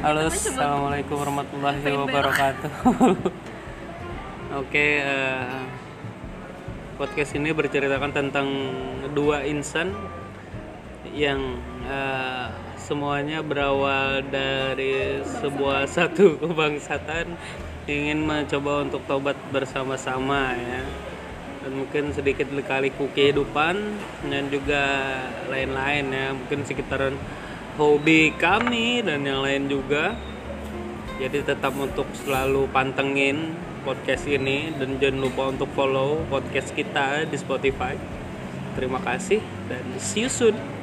Halo, assalamualaikum warahmatullahi wabarakatuh. Oke, eh, podcast ini berceritakan tentang dua insan yang eh, semuanya berawal dari sebuah satu kebangsaan ingin mencoba untuk tobat bersama-sama ya. Dan mungkin sedikit kali-kali kehidupan dan juga lain-lain ya. Mungkin sekitaran hobi kami dan yang lain juga. Jadi tetap untuk selalu pantengin podcast ini dan jangan lupa untuk follow podcast kita di Spotify. Terima kasih dan see you soon